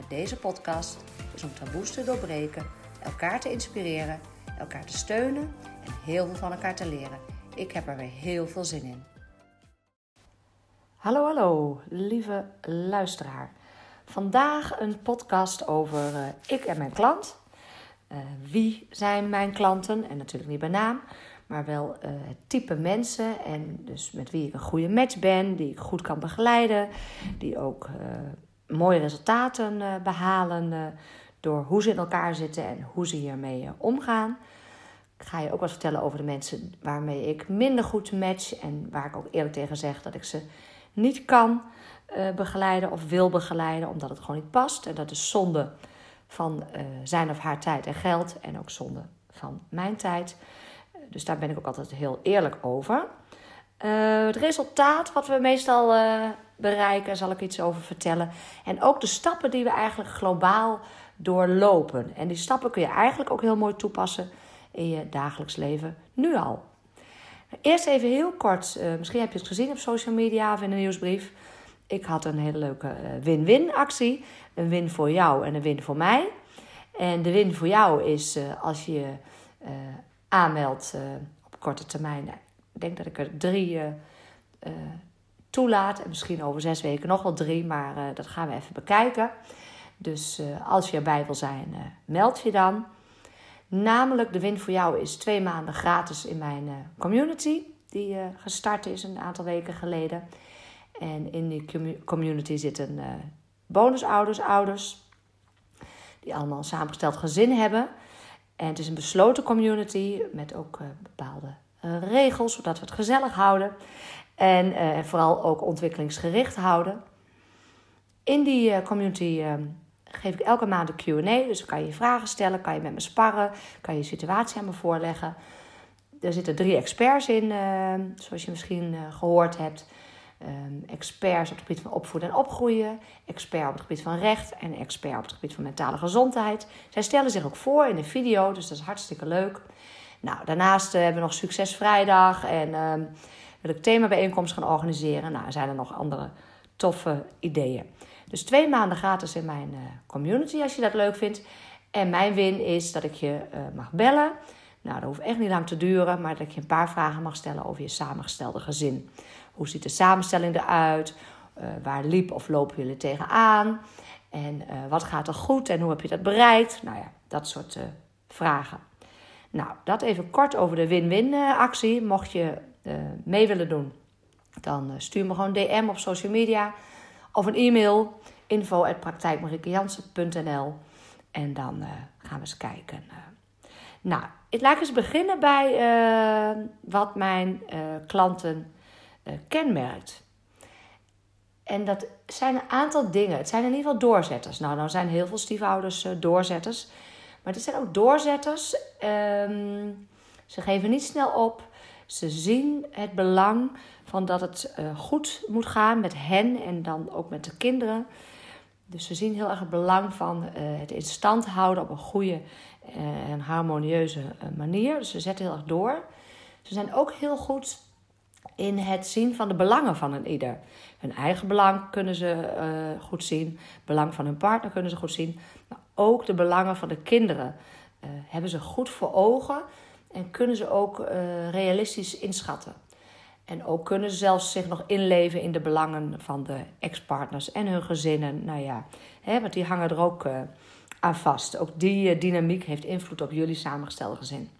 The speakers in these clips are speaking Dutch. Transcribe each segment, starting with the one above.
met deze podcast is om taboes te doorbreken, elkaar te inspireren, elkaar te steunen en heel veel van elkaar te leren. Ik heb er weer heel veel zin in. Hallo, hallo, lieve luisteraar. Vandaag een podcast over uh, ik en mijn klant. Uh, wie zijn mijn klanten? En natuurlijk niet bij naam, maar wel uh, het type mensen. En dus met wie ik een goede match ben, die ik goed kan begeleiden, die ook mooie resultaten uh, behalen uh, door hoe ze in elkaar zitten en hoe ze hiermee uh, omgaan. Ik ga je ook wat vertellen over de mensen waarmee ik minder goed match en waar ik ook eerlijk tegen zeg dat ik ze niet kan begeleiden of wil begeleiden omdat het gewoon niet past. En dat is zonde van zijn of haar tijd en geld en ook zonde van mijn tijd. Dus daar ben ik ook altijd heel eerlijk over. Het resultaat wat we meestal bereiken, zal ik iets over vertellen. En ook de stappen die we eigenlijk globaal doorlopen. En die stappen kun je eigenlijk ook heel mooi toepassen in je dagelijks leven nu al. Eerst even heel kort, uh, misschien heb je het gezien op social media of in een nieuwsbrief. Ik had een hele leuke uh, win-win actie. Een win voor jou en een win voor mij. En de win voor jou is uh, als je aanmeldt op korte termijn. Ik denk dat ik er drie toelaat. En misschien over zes weken nog wel drie, maar uh, dat gaan we even bekijken. Dus als je erbij wil zijn, meld je dan. Namelijk, de win voor jou is twee maanden gratis in mijn community, die gestart is een aantal weken geleden. En in die community zitten bonusouders, ouders, die allemaal een samengesteld gezin hebben. En het is een besloten community met ook bepaalde regels, zodat we het gezellig houden. En uh, vooral ook ontwikkelingsgericht houden. In die uh, community uh, geef ik elke maand een QA. Dus kan je vragen stellen, kan je met me sparren, kan je situatie aan me voorleggen. Er zitten drie experts in, zoals je misschien gehoord hebt. Um, experts op het gebied van opvoeden en opgroeien, expert op het gebied van recht en expert op het gebied van mentale gezondheid. Zij stellen zich ook voor in een video, dus dat is hartstikke leuk. Nou, daarnaast hebben we nog Succesvrijdag en ehm, wil ik themabijeenkomst gaan organiseren. Nou, zijn er nog andere toffe ideeën. Dus twee maanden gratis in mijn uh, community als je dat leuk vindt. En mijn win is dat ik je uh, mag bellen. Nou, dat hoeft echt niet lang te duren, maar dat ik je een paar vragen mag stellen over je samengestelde gezin. Hoe ziet de samenstelling eruit? Uh, waar liep of lopen jullie tegenaan? En wat gaat er goed en hoe heb je dat bereikt? Nou ja, dat soort vragen. Nou, dat even kort over de win-win actie. Mocht je uh, mee willen doen, dan uh, stuur me gewoon DM op social media of een e-mail info.praktijkmariekejansen.nl en dan gaan we eens kijken. nou, laat ik eens beginnen bij wat mijn klanten kenmerkt. En dat zijn een aantal dingen. Het zijn in ieder geval doorzetters. Nou, nou zijn heel veel stiefouders doorzetters. Maar het zijn ook doorzetters. Um, ze geven niet snel op. Ze zien het belang van dat het uh, goed moet gaan met hen en dan ook met de kinderen. Dus ze zien heel erg het belang van uh, het in stand houden op een goede uh, en harmonieuze manier. Dus ze zetten heel erg door. Ze zijn ook heel goed in het zien van de belangen van een ieder. Hun eigen belang kunnen ze goed zien, belang van hun partner kunnen ze goed zien, maar ook de belangen van de kinderen hebben ze goed voor ogen en kunnen ze ook uh, realistisch inschatten. En ook kunnen ze zelfs zich nog inleven in de belangen van de ex-partners en hun gezinnen. Nou ja, hè, want die hangen er ook aan vast. Ook die dynamiek heeft invloed op jullie samengestelde gezin.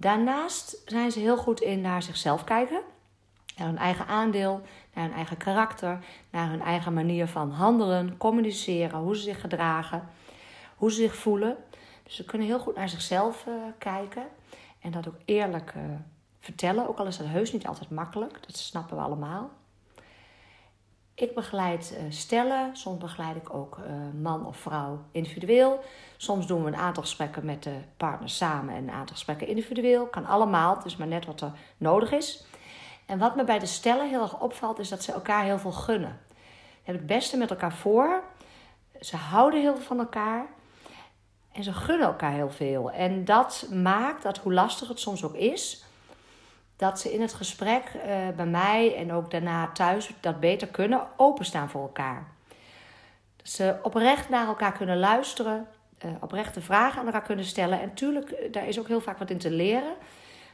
Daarnaast zijn ze heel goed in naar zichzelf kijken. Naar hun eigen aandeel, naar hun eigen karakter, naar hun eigen manier van handelen, communiceren, hoe ze zich gedragen, hoe ze zich voelen. Dus ze kunnen heel goed naar zichzelf uh, kijken en dat ook eerlijk uh, vertellen. Ook al is dat heus niet altijd makkelijk, dat snappen we allemaal. Ik begeleid uh, stellen, soms begeleid ik ook uh, man of vrouw individueel. Soms doen we een aantal gesprekken met de partner samen en een aantal gesprekken individueel. Kan allemaal, het is maar net wat er nodig is. En wat me bij de stellen heel erg opvalt, is dat ze elkaar heel veel gunnen. Ze hebben het beste met elkaar voor. Ze houden heel veel van elkaar. En ze gunnen elkaar heel veel. En dat maakt dat, hoe lastig het soms ook is, dat ze in het gesprek uh, bij mij en ook daarna thuis dat beter kunnen, openstaan voor elkaar. Dat ze oprecht naar elkaar kunnen luisteren, uh, oprechte vragen aan elkaar kunnen stellen. En natuurlijk, eh, daar is ook heel vaak wat in te leren.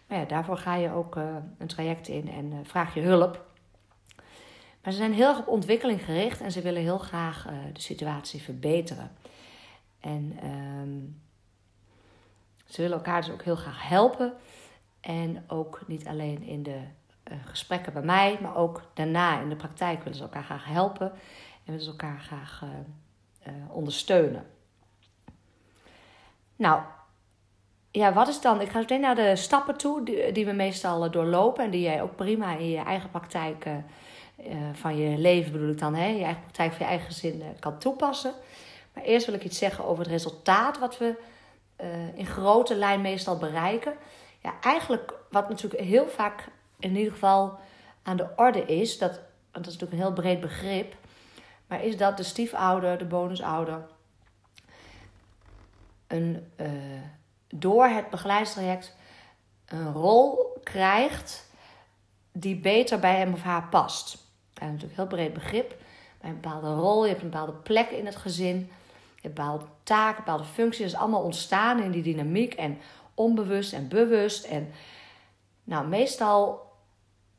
Maar ja, daarvoor ga je ook een traject in en vraag je hulp. Maar ze zijn heel erg op ontwikkeling gericht en ze willen heel graag de situatie verbeteren. En ehm, ze willen elkaar dus ook heel graag helpen. En ook niet alleen in de uh, gesprekken bij mij, maar ook daarna in de praktijk willen ze elkaar graag helpen en willen ze elkaar graag uh, uh, ondersteunen. Nou, ja, wat is dan? Ik ga meteen naar de stappen toe die, die we meestal doorlopen en die jij ook prima in je eigen praktijk van je leven, bedoel ik dan, hè, je eigen praktijk van je eigen gezin kan toepassen. Maar eerst wil ik iets zeggen over het resultaat wat we in grote lijn meestal bereiken ja, eigenlijk wat natuurlijk heel vaak in ieder geval aan de orde is, dat, want dat is natuurlijk een heel breed begrip, maar is dat de stiefouder, de bonusouder, een, uh, door het begeleidstraject een rol krijgt die beter bij hem of haar past. Dat is natuurlijk een heel breed begrip. Bij een bepaalde rol, je hebt een bepaalde plek in het gezin, je hebt bepaalde taak, een bepaalde functie. Dat is allemaal ontstaan in die dynamiek en onbewust en bewust. En nou, meestal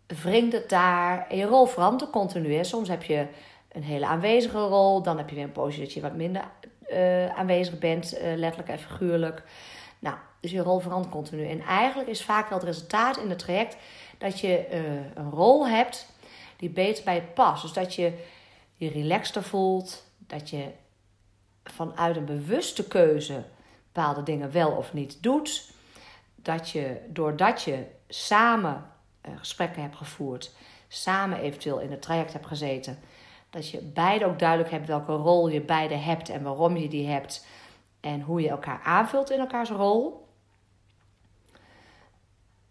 wringt het daar. En je rol verandert continu. Soms heb je een hele aanwezige rol. Dan heb je weer een poosje dat je wat minder uh, aanwezig bent, uh, letterlijk en figuurlijk. Nou, dus je rol verandert continu. En eigenlijk is vaak wel het resultaat in het traject dat je uh, een rol hebt die beter bij je past. Dus dat je je relaxter voelt, dat je vanuit een bewuste keuze bepaalde dingen wel of niet doet. Dat je, doordat je samen uh, gesprekken hebt gevoerd, samen eventueel in het traject hebt gezeten, dat je beide ook duidelijk hebt welke rol je beide hebt en waarom je die hebt en hoe je elkaar aanvult in elkaars rol.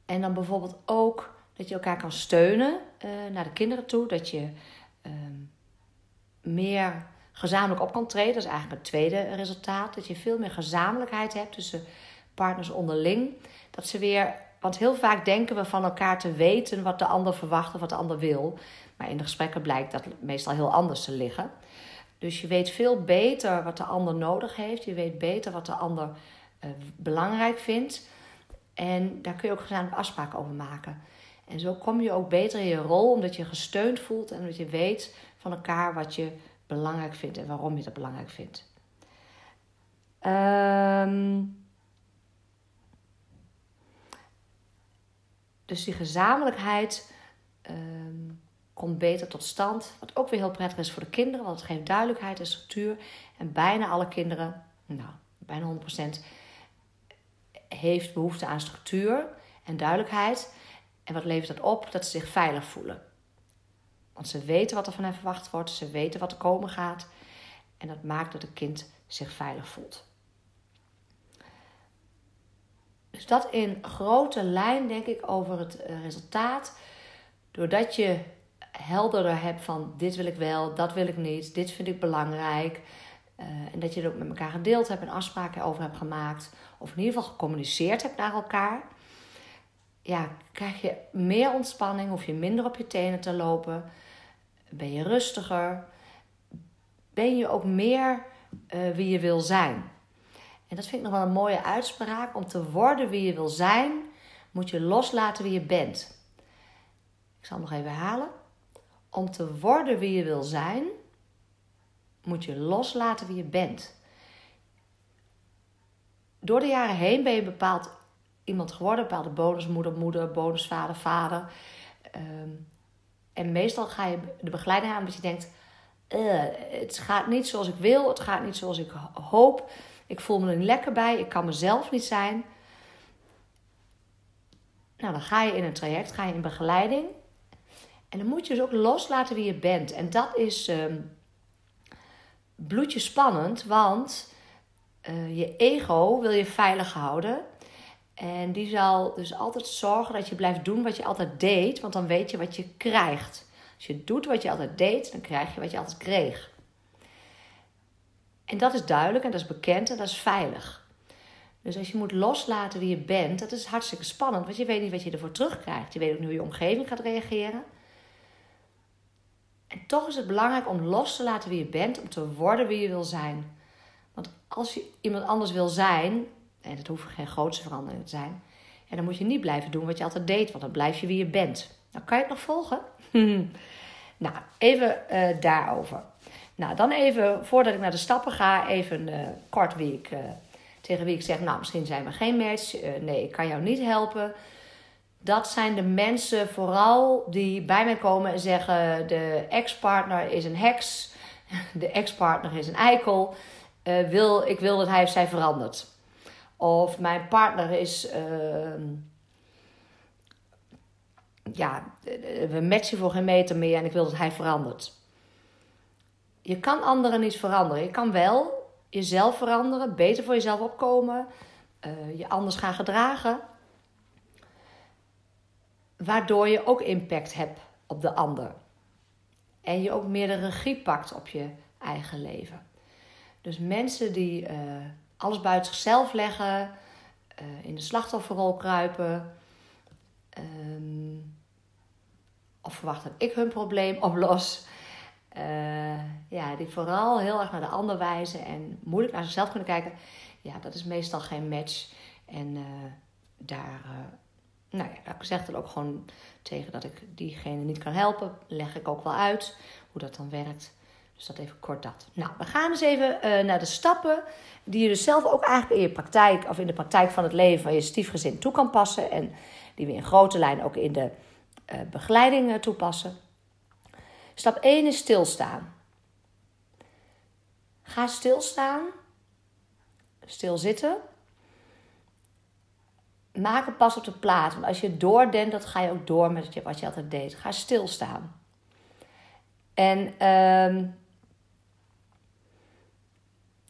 En dan bijvoorbeeld ook dat je elkaar kan steunen uh, naar de kinderen toe, dat je uh, meer gezamenlijk op kan treden. Dat is eigenlijk het tweede resultaat. Dat je veel meer gezamenlijkheid hebt tussen partners onderling. Dat ze weer, want heel vaak denken we van elkaar te weten wat de ander verwacht of wat de ander wil. Maar in de gesprekken blijkt dat meestal heel anders te liggen. Dus je weet veel beter wat de ander nodig heeft. Je weet beter wat de ander uh, belangrijk vindt. En daar kun je ook gezamenlijk afspraken over maken. En zo kom je ook beter in je rol, omdat je gesteund voelt en omdat je weet van elkaar wat je belangrijk vindt en waarom je dat belangrijk vindt. Um, dus die gezamenlijkheid um, komt beter tot stand. Wat ook weer heel prettig is voor de kinderen, want het geeft duidelijkheid en structuur. En bijna alle kinderen, nou, bijna 100%, heeft behoefte aan structuur en duidelijkheid. En wat levert dat op? Dat ze zich veilig voelen. Want ze weten wat er van hen verwacht wordt, ze weten wat er komen gaat. En dat maakt dat het kind zich veilig voelt. Dus dat in grote lijn denk ik over het eh, resultaat. Doordat je helderder hebt van dit wil ik wel, dat wil ik niet, dit vind ik belangrijk. Uh, en dat je het ook met elkaar gedeeld hebt en afspraken over hebt gemaakt. Of in ieder geval gecommuniceerd hebt naar elkaar. Ja, krijg je meer ontspanning, hoef je minder op je tenen te lopen. Ben je rustiger? Ben je ook meer uh, wie je wil zijn? En dat vind ik nog wel een mooie uitspraak. Om te worden wie je wil zijn, moet je loslaten wie je bent. Ik zal hem nog even herhalen. Om te worden wie je wil zijn, moet je loslaten wie je bent. Door de jaren heen ben je bepaald iemand geworden, bepaalde bonusmoeder, moeder, bonusvader, vader. Um, en meestal ga je de begeleiding aan omdat je denkt: uh, het gaat niet zoals ik wil, het gaat niet zoals ik hoop. Ik voel me er niet lekker bij, ik kan mezelf niet zijn. Nou, dan ga je in een traject, ga je in begeleiding. En dan moet je dus ook loslaten wie je bent. En dat is um, bloedje spannend, want uh, je ego wil je veilig houden. En die zal dus altijd zorgen dat je blijft doen wat je altijd deed, want dan weet je wat je krijgt. Als je doet wat je altijd deed, dan krijg je wat je altijd kreeg. En dat is duidelijk en dat is bekend en dat is veilig. Dus als je moet loslaten wie je bent, dat is hartstikke spannend, want je weet niet wat je ervoor terugkrijgt. Je weet ook niet hoe je omgeving gaat reageren. En toch is het belangrijk om los te laten wie je bent, om te worden wie je wil zijn. Want als je iemand anders wil zijn, en dat hoeft geen grootste verandering te zijn, ja, dan moet je niet blijven doen wat je altijd deed, want dan blijf je wie je bent. Nou, kan je het nog volgen? nou, even uh, daarover. Nou, dan even, voordat ik naar de stappen ga, even uh, kort wie ik, uh, tegen wie ik zeg, nou, misschien zijn we geen match. nee, ik kan jou niet helpen dat zijn de mensen vooral die bij mij komen en zeggen: de ex-partner is een heks, de ex-partner is een eikel. Wil, ik wil dat hij of zij verandert. Of mijn partner is. Uh, ja, we matchen voor geen meter meer en ik wil dat hij verandert. Je kan anderen niet veranderen. Je kan wel jezelf veranderen, beter voor jezelf opkomen, uh, je anders gaan gedragen waardoor je ook impact hebt op de ander. En je ook meer de regie pakt op je eigen leven. Dus mensen die uh, alles buiten zichzelf leggen, uh, in de slachtofferrol kruipen, uh, of verwachten dat ik hun probleem oplos. Uh, ja, die vooral heel erg naar de ander wijzen en moeilijk naar zichzelf kunnen kijken. Ja, dat is meestal geen match. En daar nou ja, ik zeg dan ook gewoon tegen dat ik diegene niet kan helpen. Leg ik ook wel uit hoe dat dan werkt. Dus dat even kort dat. Nou, we gaan dus even uh, naar de stappen die je dus zelf ook eigenlijk in je praktijk of in de praktijk van het leven van je stiefgezin toe kan passen. En die we in grote lijnen ook in de uh, begeleiding uh, toepassen. Stap 1 is stilstaan. Ga stilstaan. Stilzitten maak een pas op de plaats. Want als je doordenkt, dan ga je ook door met wat je altijd deed. Ga stilstaan. En um,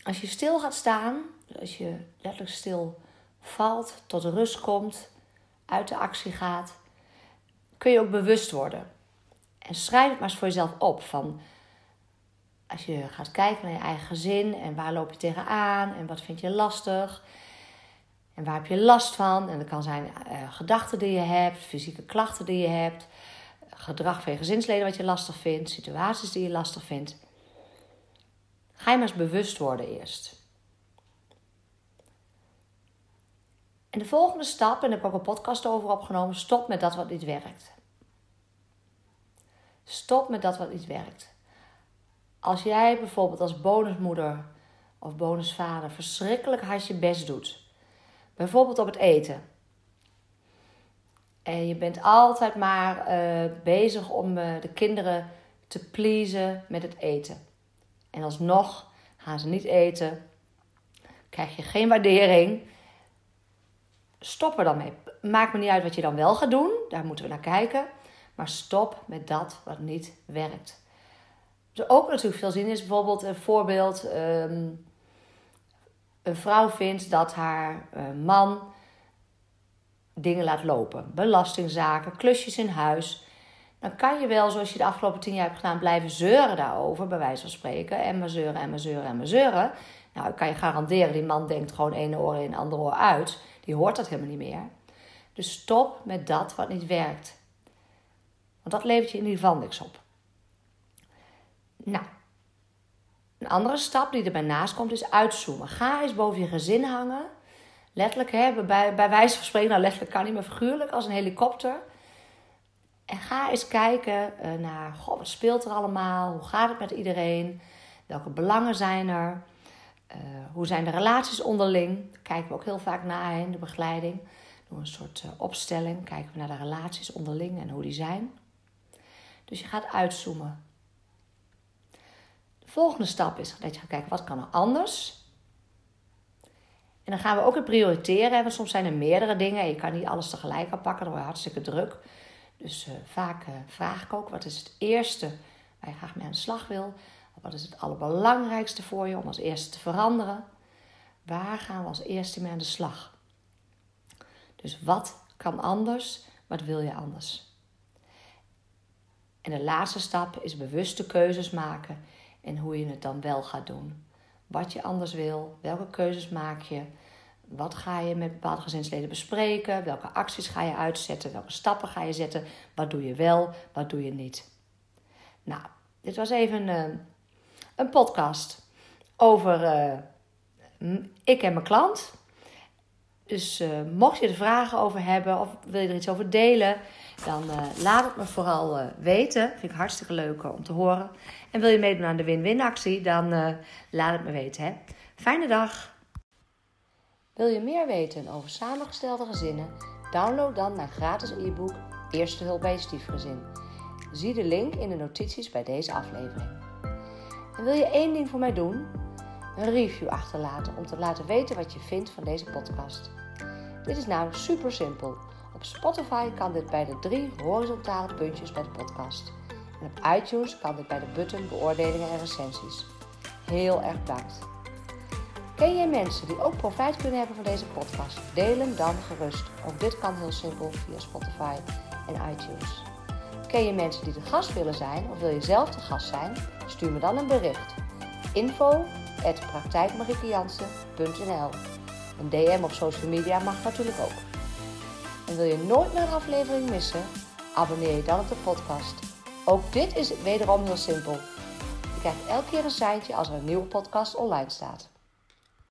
als je stil gaat staan, als je letterlijk stil valt, tot rust komt, uit de actie gaat, kun je ook bewust worden. En schrijf het maar eens voor jezelf op. Van als je gaat kijken naar je eigen gezin en waar loop je tegenaan en wat vind je lastig. En waar heb je last van? En dat kan zijn uh, gedachten die je hebt, fysieke klachten die je hebt, gedrag van je gezinsleden wat je lastig vindt, situaties die je lastig vindt. Ga je maar eens bewust worden eerst. En de volgende stap, en daar heb ik ook een podcast over opgenomen, stop met dat wat niet werkt. Stop met dat wat niet werkt. Als jij bijvoorbeeld als bonusmoeder of bonusvader verschrikkelijk hard je best doet Bijvoorbeeld op het eten. En je bent altijd maar uh, bezig om uh, de kinderen te pleasen met het eten. En alsnog gaan ze niet eten. Krijg je geen waardering. Stop er dan mee. Maakt me niet uit wat je dan wel gaat doen. Daar moeten we naar kijken. Maar stop met dat wat niet werkt. Dus ook natuurlijk veel zin is bijvoorbeeld een voorbeeld. Um, een vrouw vindt dat haar uh, man dingen laat lopen. Belastingzaken, klusjes in huis. Dan kan je wel, zoals je de afgelopen tien jaar hebt gedaan, blijven zeuren daarover, bij wijze van spreken. En maar zeuren en maar zeuren en maar zeuren. Nou, ik kan je garanderen, die man denkt gewoon ene oor in, andere oor uit. Die hoort dat helemaal niet meer. Dus stop met dat wat niet werkt. Want dat levert je in ieder geval niks op. Nou, een andere stap die er bij naast komt is uitzoomen. Ga eens boven je gezin hangen. Letterlijk, hè, bij, bij wijze van spreken, nou letterlijk kan niet, maar figuurlijk als een helikopter. En ga eens kijken uh, naar, goh, wat speelt er allemaal? Hoe gaat het met iedereen? Welke belangen zijn er? Uh, hoe zijn de relaties onderling? Daar kijken we ook heel vaak naar in de begeleiding. Door een soort uh, opstelling kijken we naar de relaties onderling en hoe die zijn. Dus je gaat uitzoomen volgende stap is dat je gaat kijken wat kan er anders. En dan gaan we ook weer prioriteren. Want soms zijn er meerdere dingen en je kan niet alles tegelijk aanpakken. Dan word je hartstikke druk. Dus uh, vaak uh, vraag ik ook, wat is het eerste waar je graag mee aan de slag wil? Wat is het allerbelangrijkste voor je om als eerste te veranderen? Waar gaan we als eerste mee aan de slag? Dus wat kan anders? Wat wil je anders? En de laatste stap is bewuste keuzes maken en hoe je het dan wel gaat doen. Wat je anders wil, welke keuzes maak je, wat ga je met bepaalde gezinsleden bespreken, welke acties ga je uitzetten, welke stappen ga je zetten, wat doe je wel, wat doe je niet. Nou, dit was even een, eh, een podcast over uh, ik en mijn klant. Dus uh, mocht je er vragen over hebben of wil je er iets over delen, dan laat het me vooral weten. Vind ik hartstikke leuk om te horen. En wil je meedoen aan de win-win actie, dan laat het me weten. Hè? Fijne dag! Wil je meer weten over samengestelde gezinnen? Download dan mijn gratis e-book Eerste hulp bij je stiefgezin. Zie de link in de notities bij deze aflevering. En wil je één ding voor mij doen? Een review achterlaten om te laten weten wat je vindt van deze podcast. Dit is namelijk super simpel. Op Spotify kan dit bij de drie horizontale puntjes bij de podcast. En op iTunes kan dit bij de button beoordelingen en recensies. Heel erg bedankt. Ken je mensen die ook profijt kunnen hebben van deze podcast? Deel hem dan gerust. Ook dit kan heel simpel via Spotify en iTunes. Ken je mensen die de gast willen zijn of wil je zelf de gast zijn? Stuur me dan een bericht. Info Een DM op social media mag natuurlijk ook. En wil je nooit meer een aflevering missen? Abonneer je dan op de podcast. Ook dit is wederom heel simpel. Je krijgt elke keer een seintje als er een nieuwe podcast online staat.